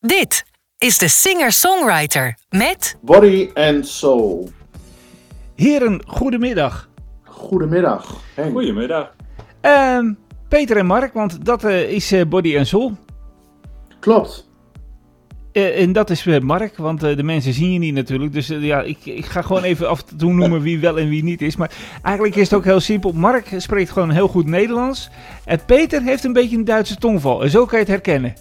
Dit is de singer-songwriter met Body and Soul. Heren, goedemiddag. Goedemiddag. Henk. Goedemiddag. Ehm, Peter en Mark, want dat eh, is eh, Body and Soul. Klopt. Eh, en dat is Mark, want de mensen zien je niet natuurlijk. Dus ja, ik, ik ga gewoon even af en toe noemen wie wel en wie niet is. Maar eigenlijk is het ook heel simpel. Mark spreekt gewoon heel goed Nederlands. En Peter heeft een beetje een Duitse tongval. En zo kan je het herkennen.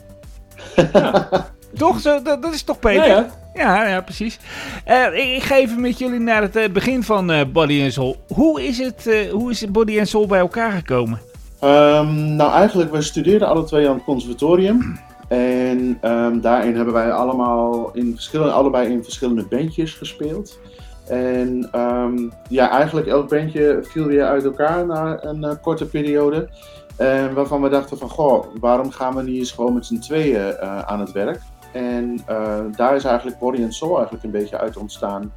Toch? Zo, dat, dat is toch Peter? Ja, ja. Ja, ja, precies. Eh, ik, ik ga even met jullie naar het eh, begin van eh, Body and Soul. Hoe is, het, eh, hoe is Body and Soul bij elkaar gekomen? Ehm, nou, eigenlijk, we studeerden alle twee aan het conservatorium. En ehm, daarin hebben wij allemaal in verschillende, allebei in verschillende bandjes gespeeld. En ehm, ja, eigenlijk elk bandje viel weer uit elkaar na een korte periode. En waarvan we dachten van, goh, waarom gaan we niet eens gewoon met z'n tweeën eh, aan het werk? En eh, daar is eigenlijk Body and Soul eigenlijk een beetje uit ontstaan.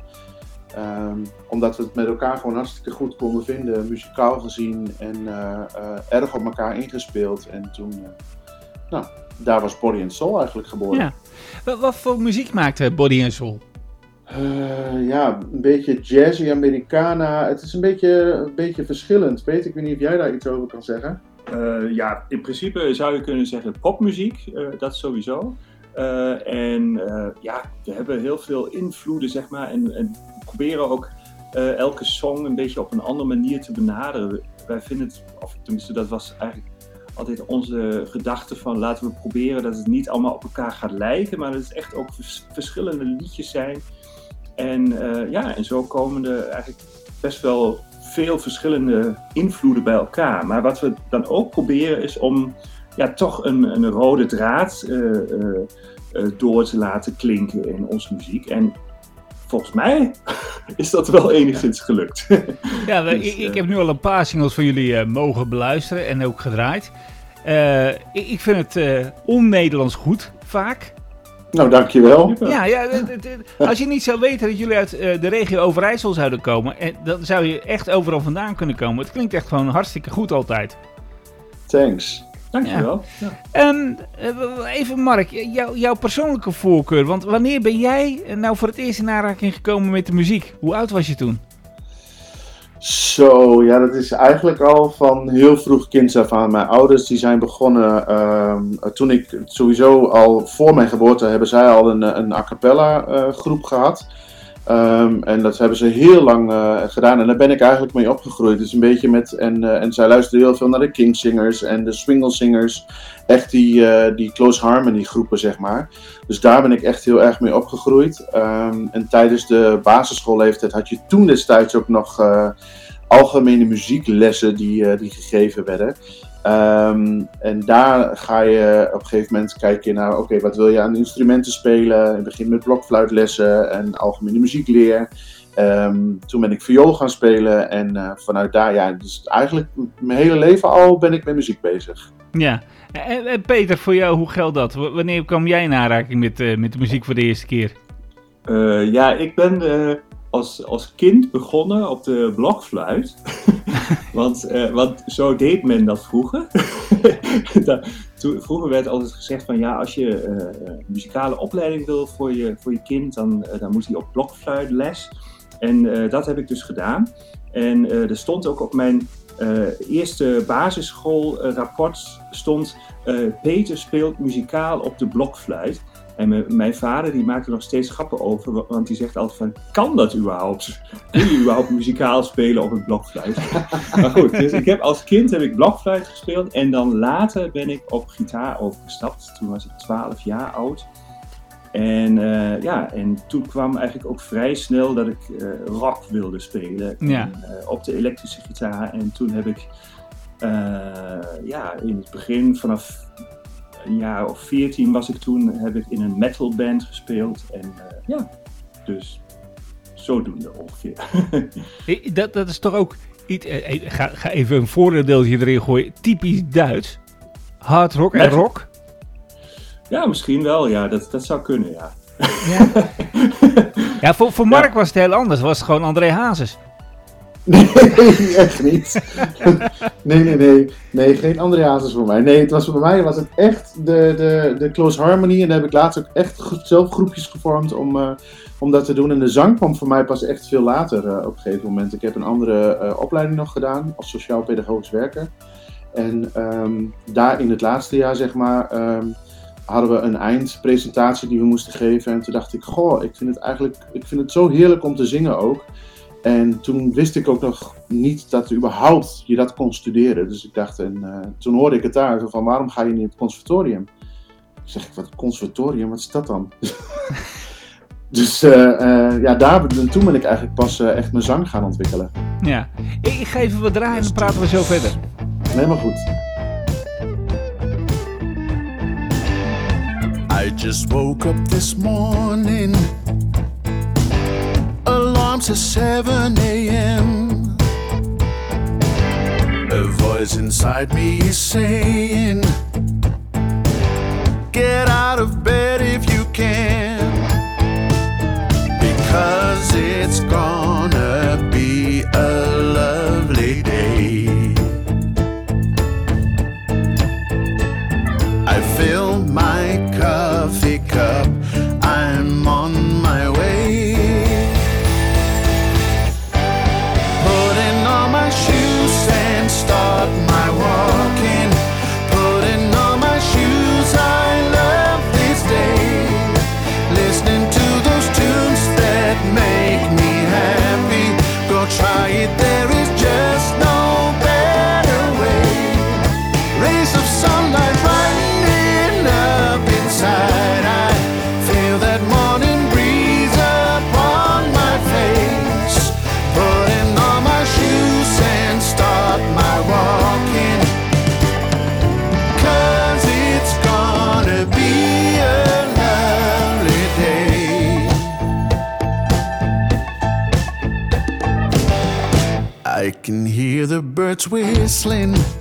Ehm, omdat we het met elkaar gewoon hartstikke goed konden vinden, muzikaal gezien en eh, erg op elkaar ingespeeld. En toen, nou, daar was Body and Soul eigenlijk geboren. Ja. Wat, wat voor muziek maakt eh, Body and Soul? Ja, een beetje jazzy Americana. Het is een beetje, een beetje verschillend. Peter, ik weet niet of jij daar iets over kan zeggen. Eh, ja, in principe zou je kunnen zeggen popmuziek, eh, dat sowieso. Eh, en ja, we hebben heel veel invloeden, zeg maar. En, en proberen ook elke song een beetje op een andere manier te benaderen. Wij vinden het, of tenminste, dat was eigenlijk altijd onze gedachte van laten we proberen dat het niet allemaal op elkaar gaat lijken, maar dat het echt ook vers- verschillende liedjes zijn. En ja, en zo komen er eigenlijk best wel veel verschillende invloeden bij elkaar. Maar wat we dan ook proberen is om ja, toch een, een rode draad eh, eh, eh, door te laten klinken in onze muziek. En volgens mij is dat wel enigszins gelukt. Ja, Dus, ik, ik heb nu al een paar singles van jullie mogen beluisteren en ook gedraaid. Ik, vind het on-Nederlands goed, vaak. Nou, dankjewel. Ja, ja het- het- het- als je niet zou weten dat jullie uit eh, de regio Overijssel zouden komen, en dan zou je echt overal vandaan kunnen komen. Het klinkt echt gewoon hartstikke goed altijd. Thanks. Dankjewel. Ja. Ehm, eh, even Mark, jou- jouw persoonlijke voorkeur. Want wanneer ben jij eh, nou voor het eerst in aanraking gekomen met de muziek? Hoe oud was je toen? Zo, ja, dat is eigenlijk al van heel vroeg kind af aan. Mijn ouders die zijn begonnen, ehm, toen ik sowieso al voor mijn geboorte hebben zij al een, een a cappella eh, groep gehad. Ehm, en dat hebben ze heel lang eh, gedaan en daar ben ik eigenlijk mee opgegroeid. Dus een beetje met, en, eh, en zij luisterden heel veel naar de Kingsingers en de Swingle Singers. Echt die, eh, die close harmony groepen, zeg maar. Dus daar ben ik echt heel erg mee opgegroeid. Ehm, en tijdens de basisschoolleeftijd had je toen destijds ook nog algemene muzieklessen die, die gegeven werden. Ehm, en daar ga je op een gegeven moment kijken naar, oké, wat wil je aan instrumenten spelen? Je begint met blokfluitlessen en algemene muziekleer. Ehm, toen ben ik viool gaan spelen en eh, vanuit daar, ja, dus eigenlijk mijn hele leven al ben ik met muziek bezig. Ja. En, en Peter, voor jou, hoe geldt dat? W- wanneer kwam jij in aanraking met, eh, met de muziek voor de eerste keer? Eh, ja, ik ben eh, als, als kind begonnen op de blokfluit. want, eh, want zo deed men dat vroeger. Da- toen, vroeger werd altijd gezegd van ja, als je eh, een muzikale opleiding wil voor je, voor je kind, dan, eh, dan moet hij op blokfluitles. En eh, dat heb ik dus gedaan. En er stond ook op mijn eerste basisschoolrapport stond Peter speelt muzikaal op de blokfluit. En mijn- vader die maakt er nog steeds grappen over, wa- want die zegt altijd van, kan dat überhaupt? Kun je überhaupt muzikaal spelen op een blokfluit? maar goed, dus ik heb als kind heb ik blokfluit gespeeld en dan later ben ik op gitaar overgestapt. Toen was ik 12 jaar oud. En eh, ja, en toen kwam eigenlijk ook vrij snel dat ik eh, rock wilde spelen Ja. En, eh, op de elektrische gitaar. En toen heb ik ja, in het begin vanaf een jaar of 14 was ik toen, heb ik in een metalband gespeeld. En eh, ja, dus zodoende ongeveer. Dat, dat is toch ook iets. eh, eh, ga, ga even een voordeeltje erin gooien. Typisch Duits. Hard rock en Met- rock. ja, misschien wel, ja, dat, dat zou kunnen, ja. Ja, ja voor, voor Mark was het heel anders. Was het gewoon André Hazes. Nee, echt niet. nee, nee, nee. Nee, geen andere Hazes voor mij. Nee, het was, bij mij was het echt de, de, de Close Harmony. En daar heb ik laatst ook echt zelf groepjes gevormd om, uh, om dat te doen. En de zang kwam voor mij pas echt veel later uh, op een gegeven moment. Ik heb een andere uh, opleiding nog gedaan als sociaal-pedagogisch werker. En um, daar in het laatste jaar, zeg maar, um, hadden we een eindpresentatie die we moesten geven. En toen dacht ik, goh, ik vind het eigenlijk ik vind het zo heerlijk om te zingen ook. En toen wist ik ook nog niet dat überhaupt je dat kon studeren. Dus ik dacht, en uh, toen hoorde ik het daar, van waarom ga je niet het conservatorium? Ik zeg, wat conservatorium, wat is dat dan? dus uh, uh, ja, daar, toen ben ik eigenlijk pas echt mijn zang gaan ontwikkelen. Ja, ik ga even wat draaien en dan praten we zo verder. Helemaal goed. I just woke up this morning. Alarms at 7 a.m. A voice inside me is saying, Get out of bed if you can. Because it's gonna be a lovely day. I fill my coffee cup. Birds whistling.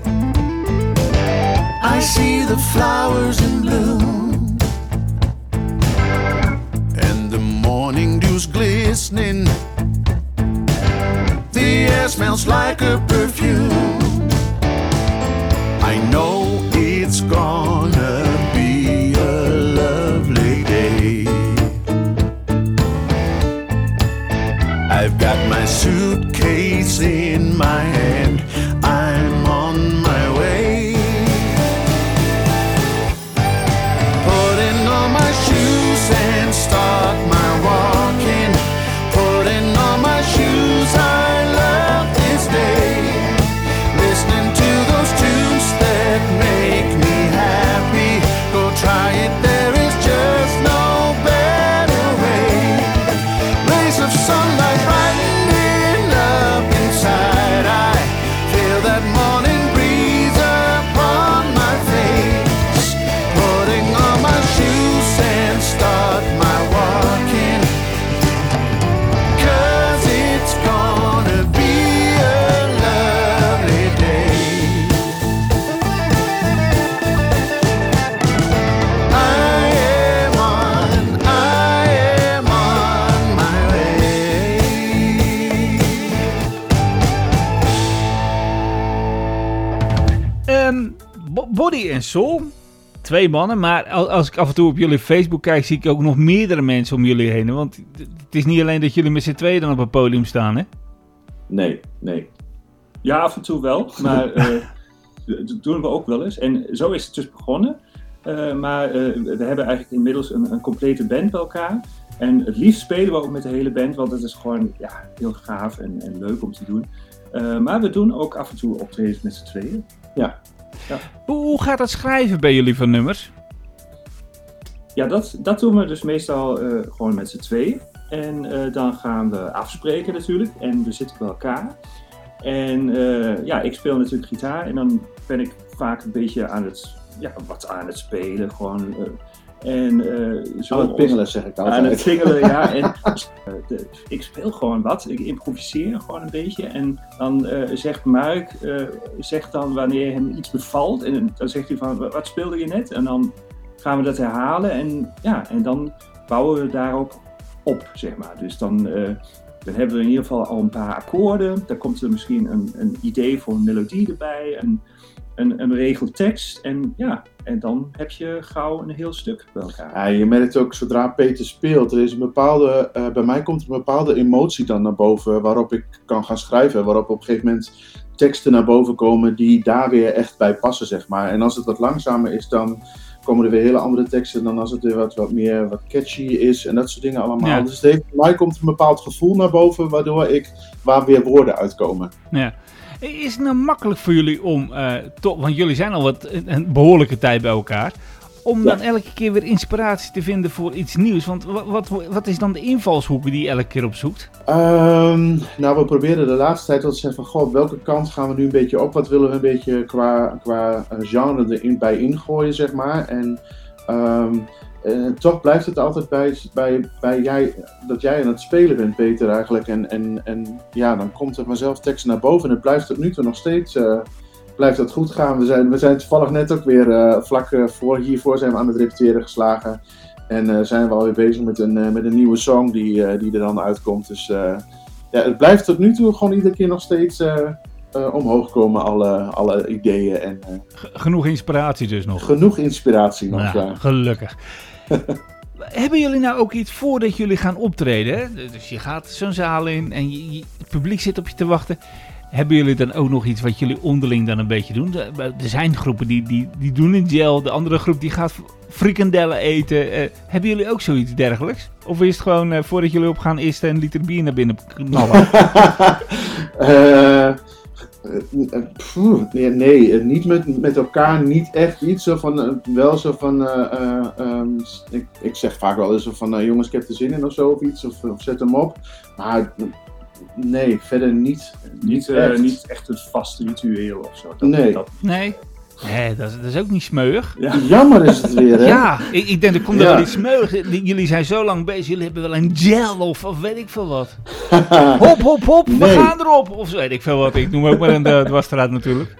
Soul. Twee mannen, maar al- als ik af en toe op jullie Facebook kijk, zie ik ook nog meerdere mensen om jullie heen. Want het is niet alleen dat jullie met z'n tweeën dan op het podium staan, hè? Nee, nee. Ja, af en toe wel, maar eh, dat doen we ook wel eens. En zo is het dus begonnen. Eh, maar eh, we hebben eigenlijk inmiddels een, een complete band bij elkaar. En het liefst spelen we ook met de hele band, want het is gewoon ja, heel gaaf en, en leuk om te doen. Eh, maar we doen ook af en toe optredens met z'n tweeën. Hoe, hoe gaat het schrijven bij jullie van nummers? Ja, dat, dat doen we dus meestal eh, gewoon met z'n tweeën. En eh, dan gaan we afspreken natuurlijk. En we zitten bij elkaar. En eh, ja, ik speel natuurlijk gitaar. En dan ben ik vaak een beetje aan het, ja, wat aan het spelen. Gewoon. En eh, zo het pingelen zeg ik aan het altijd. pingelen, ja. En, eh, ik speel gewoon wat. Ik improviseer gewoon een beetje. En dan eh, zegt Mark, eh, zegt dan wanneer hem iets bevalt. En dan zegt hij van, wat speelde je net? En dan gaan we dat herhalen. En, ja, en dan bouwen we daarop op, zeg maar. Dus dan, dan hebben we in ieder geval al een paar akkoorden. Dan komt er misschien een, een idee voor een melodie erbij, een, een, een regeltekst. En ja, en dan heb je gauw een heel stuk bij elkaar. Ja, je merkt ook zodra Peter speelt, er is een bepaalde, eh, bij mij komt er een bepaalde emotie dan naar boven waarop ik kan gaan schrijven. Waarop op een gegeven moment teksten naar boven komen die daar weer echt bij passen, zeg maar. En als het wat langzamer is, dan komen er weer hele andere teksten dan als het weer wat, wat meer wat catchy is en dat soort dingen allemaal. Ja. Dus het heeft, bij mij komt er een bepaald gevoel naar boven, waardoor ik, waar weer woorden uitkomen. Ja. Is het nou makkelijk voor jullie om, toch, want jullie zijn al wat, een, behoorlijke tijd bij elkaar, om dan elke keer weer inspiratie te vinden voor iets nieuws? Want wat, wat, is dan de invalshoek die je elke keer opzoekt? Ehm, nou, we proberen de laatste tijd wel te zeggen van, goh, welke kant gaan we nu een beetje op? Wat willen we een beetje qua, qua eh, genre erin bij ingooien, zeg maar? En ehm, eh, toch blijft het altijd bij, bij, bij jij, dat jij aan het spelen bent, Peter, eigenlijk. En, en, en ja, dan komt er vanzelf teksten naar boven. En het blijft tot nu toe nog steeds, eh, blijft dat goed gaan. We zijn, we zijn toevallig net ook weer, eh, vlak voor, hiervoor zijn we aan het repeteren geslagen. En zijn we alweer bezig met een, met een nieuwe song die, die er dan uitkomt. Dus ja, het blijft tot nu toe gewoon iedere keer nog steeds eh, omhoog komen, alle, alle ideeën. En eh, genoeg inspiratie dus nog. genoeg inspiratie nog. Ja, Ja. gelukkig. Hebben jullie nou ook iets voordat jullie gaan optreden? hè? Dus je gaat zo'n zaal in en je, je- het publiek zit op je te wachten. Hebben jullie dan ook nog iets wat jullie onderling dan een beetje doen? Er zijn groepen die, die, die doen een gel, de andere groep die gaat frikandellen eten. Eh, hebben jullie ook zoiets dergelijks? Of is het gewoon eh, voordat jullie opgaan eerst een liter bier naar binnen knallen? Eh, eh, pfoe, nee, nee, eh, niet met, met elkaar, niet echt iets. Zo van, eh, wel zo van, eh, eh, ehm, ik, ik zeg vaak wel eens zo van, eh, jongens, ik heb er zin in of zo of iets, of, of zet hem op. Maar eh, nee, verder niet. Niet, eh, echt. niet echt het vaste ritueel of zo. Dat, Nee. dat- Nee? Nee, dat, is- dat is ook niet smeuig. ja. Jammer is het weer, hè? Ja, ik, ik denk, er komt er Ja. wel iets smeuig. Die- Jullie zijn zo lang bezig, jullie hebben wel een gel of, of weet ik veel wat. Hop, hop, hop, we gaan erop. Of weet ik veel wat. Ik noem ook maar een uh, dwarsstraat natuurlijk.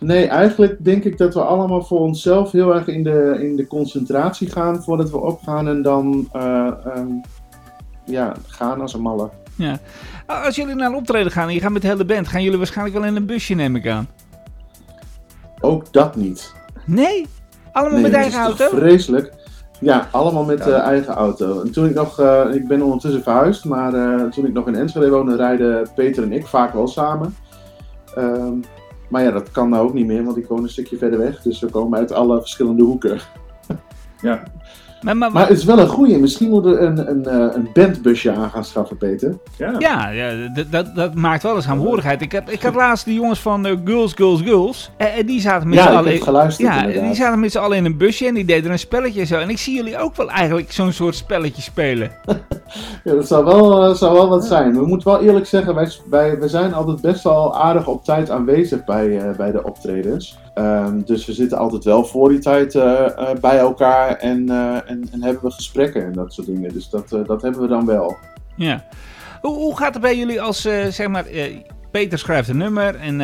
Nee, eigenlijk denk ik dat we allemaal voor onszelf heel erg in de, in de concentratie gaan voordat we opgaan en dan eh, ehm, ja, gaan als een malle. Ja. Als jullie naar een optreden gaan en je gaat met de hele band, gaan jullie waarschijnlijk wel in een busje, neem ik aan. Ook dat niet. Nee? Allemaal met eigen auto? Vreselijk. Ja, allemaal met Ja. eh, eigen auto. En toen ik nog, eh, ik ben ondertussen verhuisd, maar eh, toen ik nog in Enschede woonde, rijden Peter en ik vaak wel samen. Ehm, maar ja, dat kan nou ook niet meer, want ik woon een stukje verder weg. Dus we komen uit alle verschillende hoeken. Ja. Maar, maar, Maar het is wel een goeie. Misschien moeten we een, een, eh, een bandbusje aan gaan schaffen, Peter. Ja. ja, ja dat, dat, dat maakt wel eens aanhoorigheid. Ik, heb, ik had laatst de jongens van eh, Girls, Girls, Girls. En, en die zaten met z'n Ja, ik allen... heb geluisterd Ja, inderdaad. die zaten met z'n allen in een busje en die deden een spelletje en zo. En ik zie jullie ook wel eigenlijk zo'n soort spelletje spelen. Ja, dat zou wel, eh, zou wel wat zijn. We moeten wel eerlijk zeggen, wij, wij, we zijn altijd best wel aardig op tijd aanwezig bij, eh, bij de optredens. Ehm, dus we zitten altijd wel voor die tijd eh, eh, bij elkaar en, eh, en, en hebben we gesprekken en dat soort dingen. Dus dat, dat hebben we dan wel. Ja. Hoe, hoe gaat het bij jullie als, zeg maar, Peter schrijft een nummer en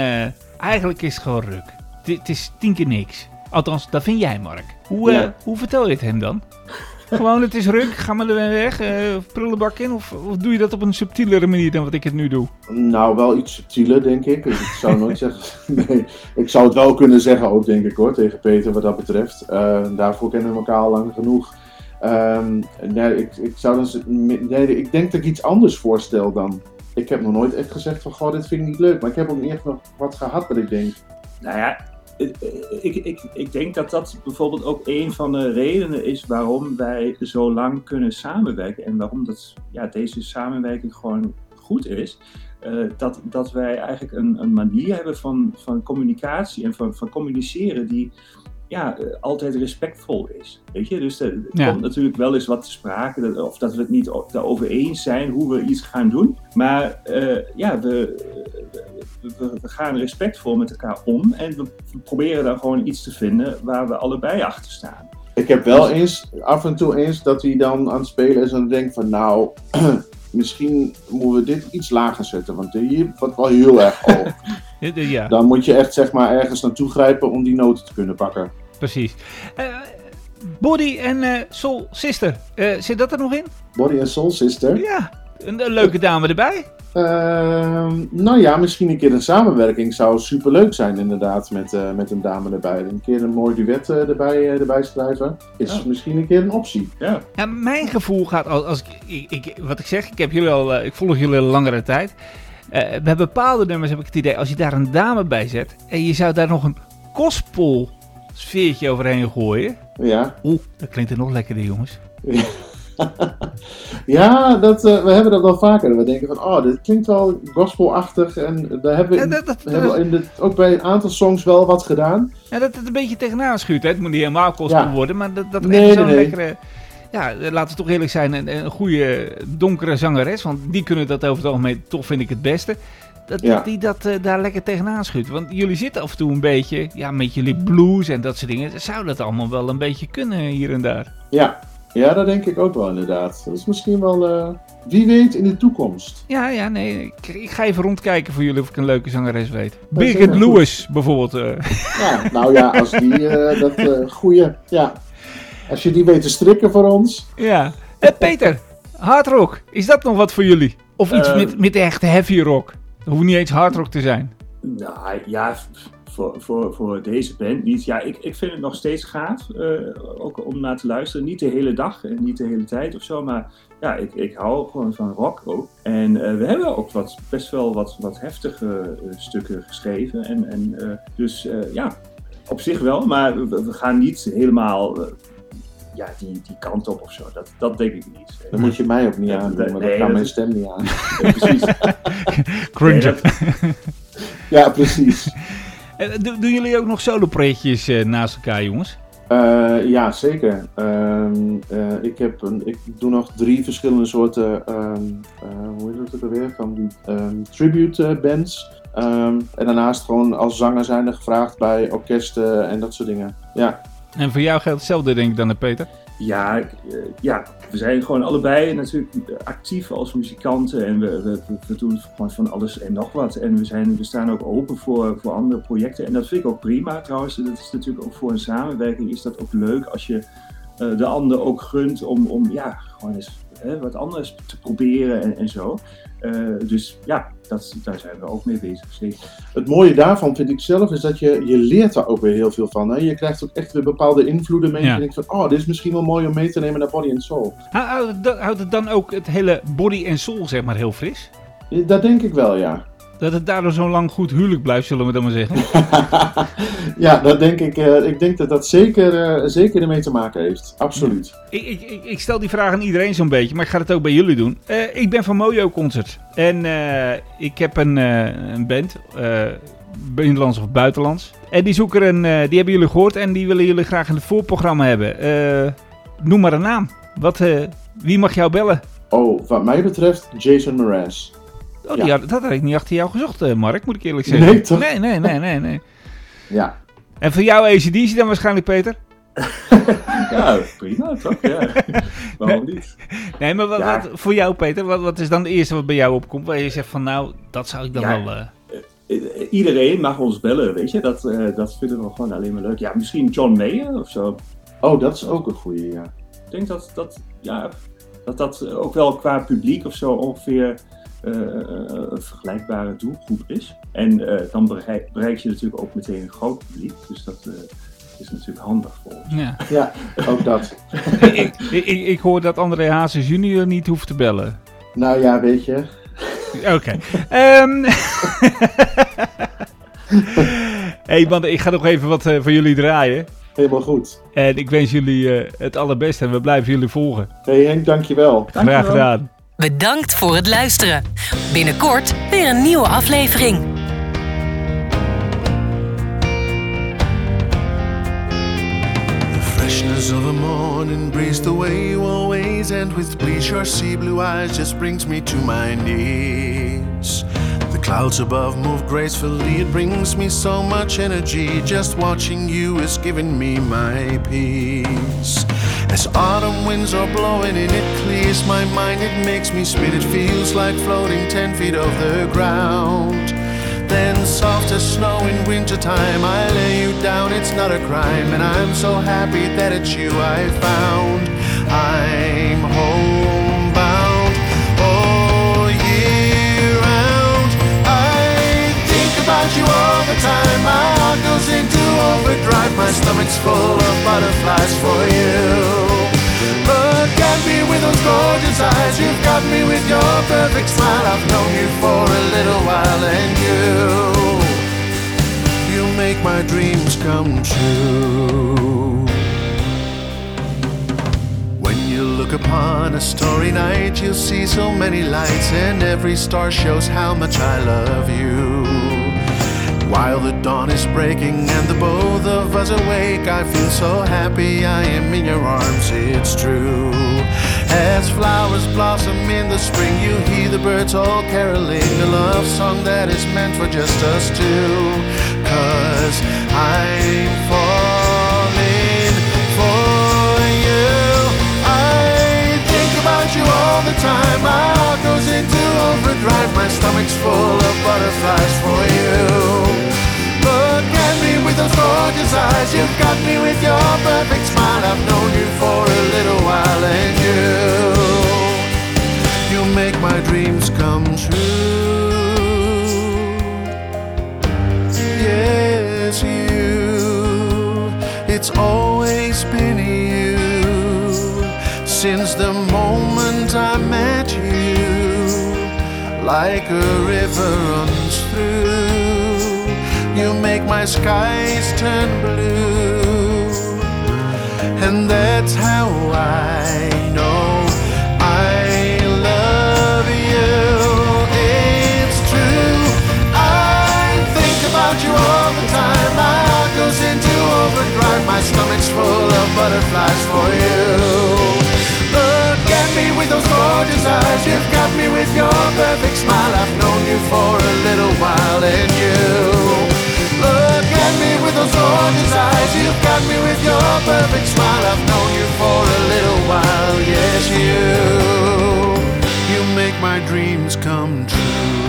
eigenlijk is het gewoon ruk. Het- is tien keer niks. Althans, dat vind jij, Mark. Hoe, Ja. hoe vertel je het hem dan? Gewoon, het is ruk, ga maar er weg, eh, prullenbak in? Of, of doe je dat op een subtielere manier dan wat ik het nu doe? Nou, wel iets subtieler, denk ik. Dus ik zou nooit zeggen. Nee, ik zou het wel kunnen zeggen, ook denk ik hoor, tegen Peter wat dat betreft. Eh, daarvoor kennen we elkaar al lang genoeg. Ehm, nee, ik, ik, zou dan, z- nee, ik denk dat ik iets anders voorstel dan. Ik heb nog nooit echt gezegd van, goh, dit vind ik niet leuk. Maar ik heb ook niet echt nog wat gehad dat ik denk. Nou ja, ik, ik, ik, denk dat dat bijvoorbeeld ook een van de redenen is waarom wij zo lang kunnen samenwerken. En waarom dat, ja, deze samenwerking gewoon goed is. Eh, dat, dat wij eigenlijk een, een manier hebben van, van communicatie en van, van communiceren die ja, eh, altijd respectvol is. Weet je? Dus er, er Ja. komt natuurlijk wel eens wat te sprake, dat- of dat we het niet daarover eens zijn hoe we iets gaan doen. Maar eh, ja, we, we, we- we gaan respectvol met elkaar om en we proberen dan gewoon iets te vinden waar we allebei achter staan. Ik heb wel eens, af en toe eens, dat hij dan aan het spelen is en dan denkt van, nou, misschien moeten we dit iets lager zetten. Want hier wordt wel heel erg hoog. Ja, Dan moet je echt zeg maar ergens naartoe grijpen om die noten te kunnen pakken. Precies. Eh, Body en eh, Soul Sister, eh, zit dat er nog in? Body and Soul Sister. Ja. Een, een leuke dame erbij. Ehm, nou ja, misschien een keer een samenwerking zou superleuk zijn inderdaad met, eh, met een dame erbij. Een keer een mooi duet erbij, eh, erbij schrijven is Ja. misschien een keer een optie. Ja. Ja, mijn gevoel gaat, als, als ik, ik, ik- wat ik zeg, ik, heb jullie al, ik volg jullie al langere tijd. Eh, bij bepaalde nummers heb ik het idee, als je daar een dame bij zet en je zou daar nog een gospel sfeertje overheen gooien. Ja, Oeh, dat klinkt er nog lekkerder, jongens. ja dat, eh, we hebben dat wel vaker. We denken van, oh, dit klinkt wel gospelachtig. En daar hebben we, Ja, in- dat, dat, we hebben in de, ook bij een aantal songs wel wat gedaan. Ja, dat het een beetje tegenaan schuurt. Hè. Het moet niet helemaal gospel Ja. worden, maar dat, dat Nee, echt zo'n nee, lekkere... Ja, laten we toch eerlijk zijn, een, een goede donkere zangeres, want die kunnen dat over het algemeen, toch vind ik het beste. Dat, Ja. die dat eh, daar lekker tegenaan schuurt. Want jullie zitten af en toe een beetje, ja, met jullie blues en dat soort dingen. Zou dat allemaal wel een beetje kunnen hier en daar? Ja, ja dat denk ik ook wel inderdaad. Dat is misschien wel, eh, wie weet, in de toekomst. Ja, ja, nee. Ik, ik ga even rondkijken voor jullie of ik een leuke zangeres weet. Birgit goed. Lewis bijvoorbeeld. eh. Ja, nou ja, als die, eh, dat eh goeie, ja. Als je die weet te strikken voor ons. ja. Peter, hardrock, is dat nog wat voor jullie? Of iets met, met echt heavy rock? Hoeft niet eens hardrock te zijn. Nou ja, voor, voor, voor deze band niet. Ja, ik, ik vind het nog steeds gaaf. eh, ook om naar te luisteren. Niet de hele dag en niet de hele tijd of zo. Maar ja, ik, ik hou gewoon van rock ook. En eh, we hebben ook wat, best wel wat, wat heftige eh, stukken geschreven. En, en, dus ja, op zich wel. Maar we, gaan niet helemaal ja, die, die kant op of zo. Dat, dat denk ik niet. Dan moet je mij ook niet aan, maar nee, dat kan mijn stem niet aan. Ja, precies. Cringe. Nee, dat- Ja, precies. Eh, do- doen jullie ook nog solo-projectjes eh, naast elkaar, jongens? Eh, ja, zeker. Ehm, eh, ik, heb een, ik doe nog drie verschillende soorten, ehm, eh, hoe heet het ook alweer, van die ehm, tribute bands. Ehm, en daarnaast gewoon als zanger zijn er gevraagd bij orkesten en dat soort dingen. Ja, En voor jou geldt hetzelfde, denk ik dan, hè, Peter? Ja, eh, ja, we zijn gewoon allebei natuurlijk actief als muzikanten en we- we doen gewoon van alles en nog wat. En we, zijn, we staan ook open voor, voor andere projecten en dat vind ik ook prima trouwens. Dat is natuurlijk ook voor een samenwerking is dat ook leuk als je eh, de ander ook gunt om, om ja, gewoon eens hè, wat anders te proberen en, en zo. Eh, dus ja, dat, daar zijn we ook mee bezig. Zeker. het mooie daarvan vind ik zelf is dat je, je leert daar ook weer heel veel van. Hè? Je krijgt ook echt weer bepaalde invloeden mee. Ja. Je denkt van, oh, dit is misschien wel mooi om mee te nemen naar Body and Soul. Hou- Houdt het dan- houdt het dan ook het hele body en soul, zeg maar, heel fris? Dat denk ik wel, ja. Dat het daardoor zo lang goed huwelijk blijft, zullen we dan maar zeggen. ja, dat denk ik. eh, ik denk dat dat zeker, eh, zeker ermee te maken heeft. Absoluut. Ik, ik, ik, stel die vraag aan iedereen zo'n beetje, maar ik ga het ook bij jullie doen. Eh, ik ben van Mojo Concert. En ik heb een, een band, binnenlands of buitenlands. En die zoeken een, die hebben jullie gehoord en die willen jullie graag in het voorprogramma hebben. Noem maar een naam. Wat, wie mag jou bellen? Oh, wat mij betreft Jason Mraz. Oh, die Ja. had, dat had ik niet achter jou gezocht, eh, Mark, moet ik eerlijk zeggen. Nee, toch? Nee, nee, nee, nee. nee. Ja. En voor jou ACDC dan waarschijnlijk, Peter? Ja, prima toch? Ja. Waarom niet? Nee, maar wat, Ja. wat- voor jou, Peter, wat, wat is dan het eerste wat bij jou opkomt? Waar je zegt van, nou, dat zou ik dan Ja. wel... eh, I- Iedereen mag ons bellen, weet je. Dat, eh, dat vinden we gewoon alleen maar leuk. Ja, misschien John Mayer of zo. Oh, dat is ook een goede, ja. Ik denk dat dat, ja, dat, dat ook wel qua publiek of zo ongeveer eh, een vergelijkbare doelgroep is. En eh, dan bereik, bereik je natuurlijk ook meteen een groot publiek. Dus dat eh, is natuurlijk handig voor ons. ja. Ja, ook dat. ik, ik, ik, hoor dat André Hazes junior niet hoeft te bellen. Nou ja, weet je. Oké. Ehm hey man, ik ga nog even wat eh, voor jullie draaien. Helemaal goed. En ik wens jullie eh, het allerbeste en we blijven jullie volgen. Hey Henk, dankjewel. Graag Dankjewel. gedaan. Bedankt voor het luisteren. Binnenkort weer een nieuwe aflevering. The freshness of a morning breeze the way you always and with bleach your sea blue eyes just brings me to my knees. The clouds above move gracefully, it brings me so much energy. Just watching you is giving me my peace. As autumn winds are blowing and it clears my mind, it makes me spin. It feels like floating ten feet off the ground. Then, soft as snow in wintertime, I lay you down. It's not a crime, and I'm so happy that it's you I found. I'm homebound all year round. I think about you all the time. My heart goes into Oh, full of butterflies for you. Look at me with those gorgeous eyes. You've got me with your perfect smile. I've known you for a little while, and you, you make my dreams come true. When you look upon a starry night, you'll see so many lights, and every star shows how much I love you. While the dawn is breaking and the both of us awake, I feel so happy I am in your arms, it's true. As flowers blossom in the spring, you hear the birds all caroling, a love song that is meant for just us two. Cause I'm falling for you. I think about you all the time. My heart goes into overdrive. My stomach's full of butterflies You've got me with your perfect smile. I've known you for a little while, and you, you make my dreams come true. Yes, you. It's always been you since the moment I met you. Like a river runs through, my skies turn blue, and that's how I know my dreams come true.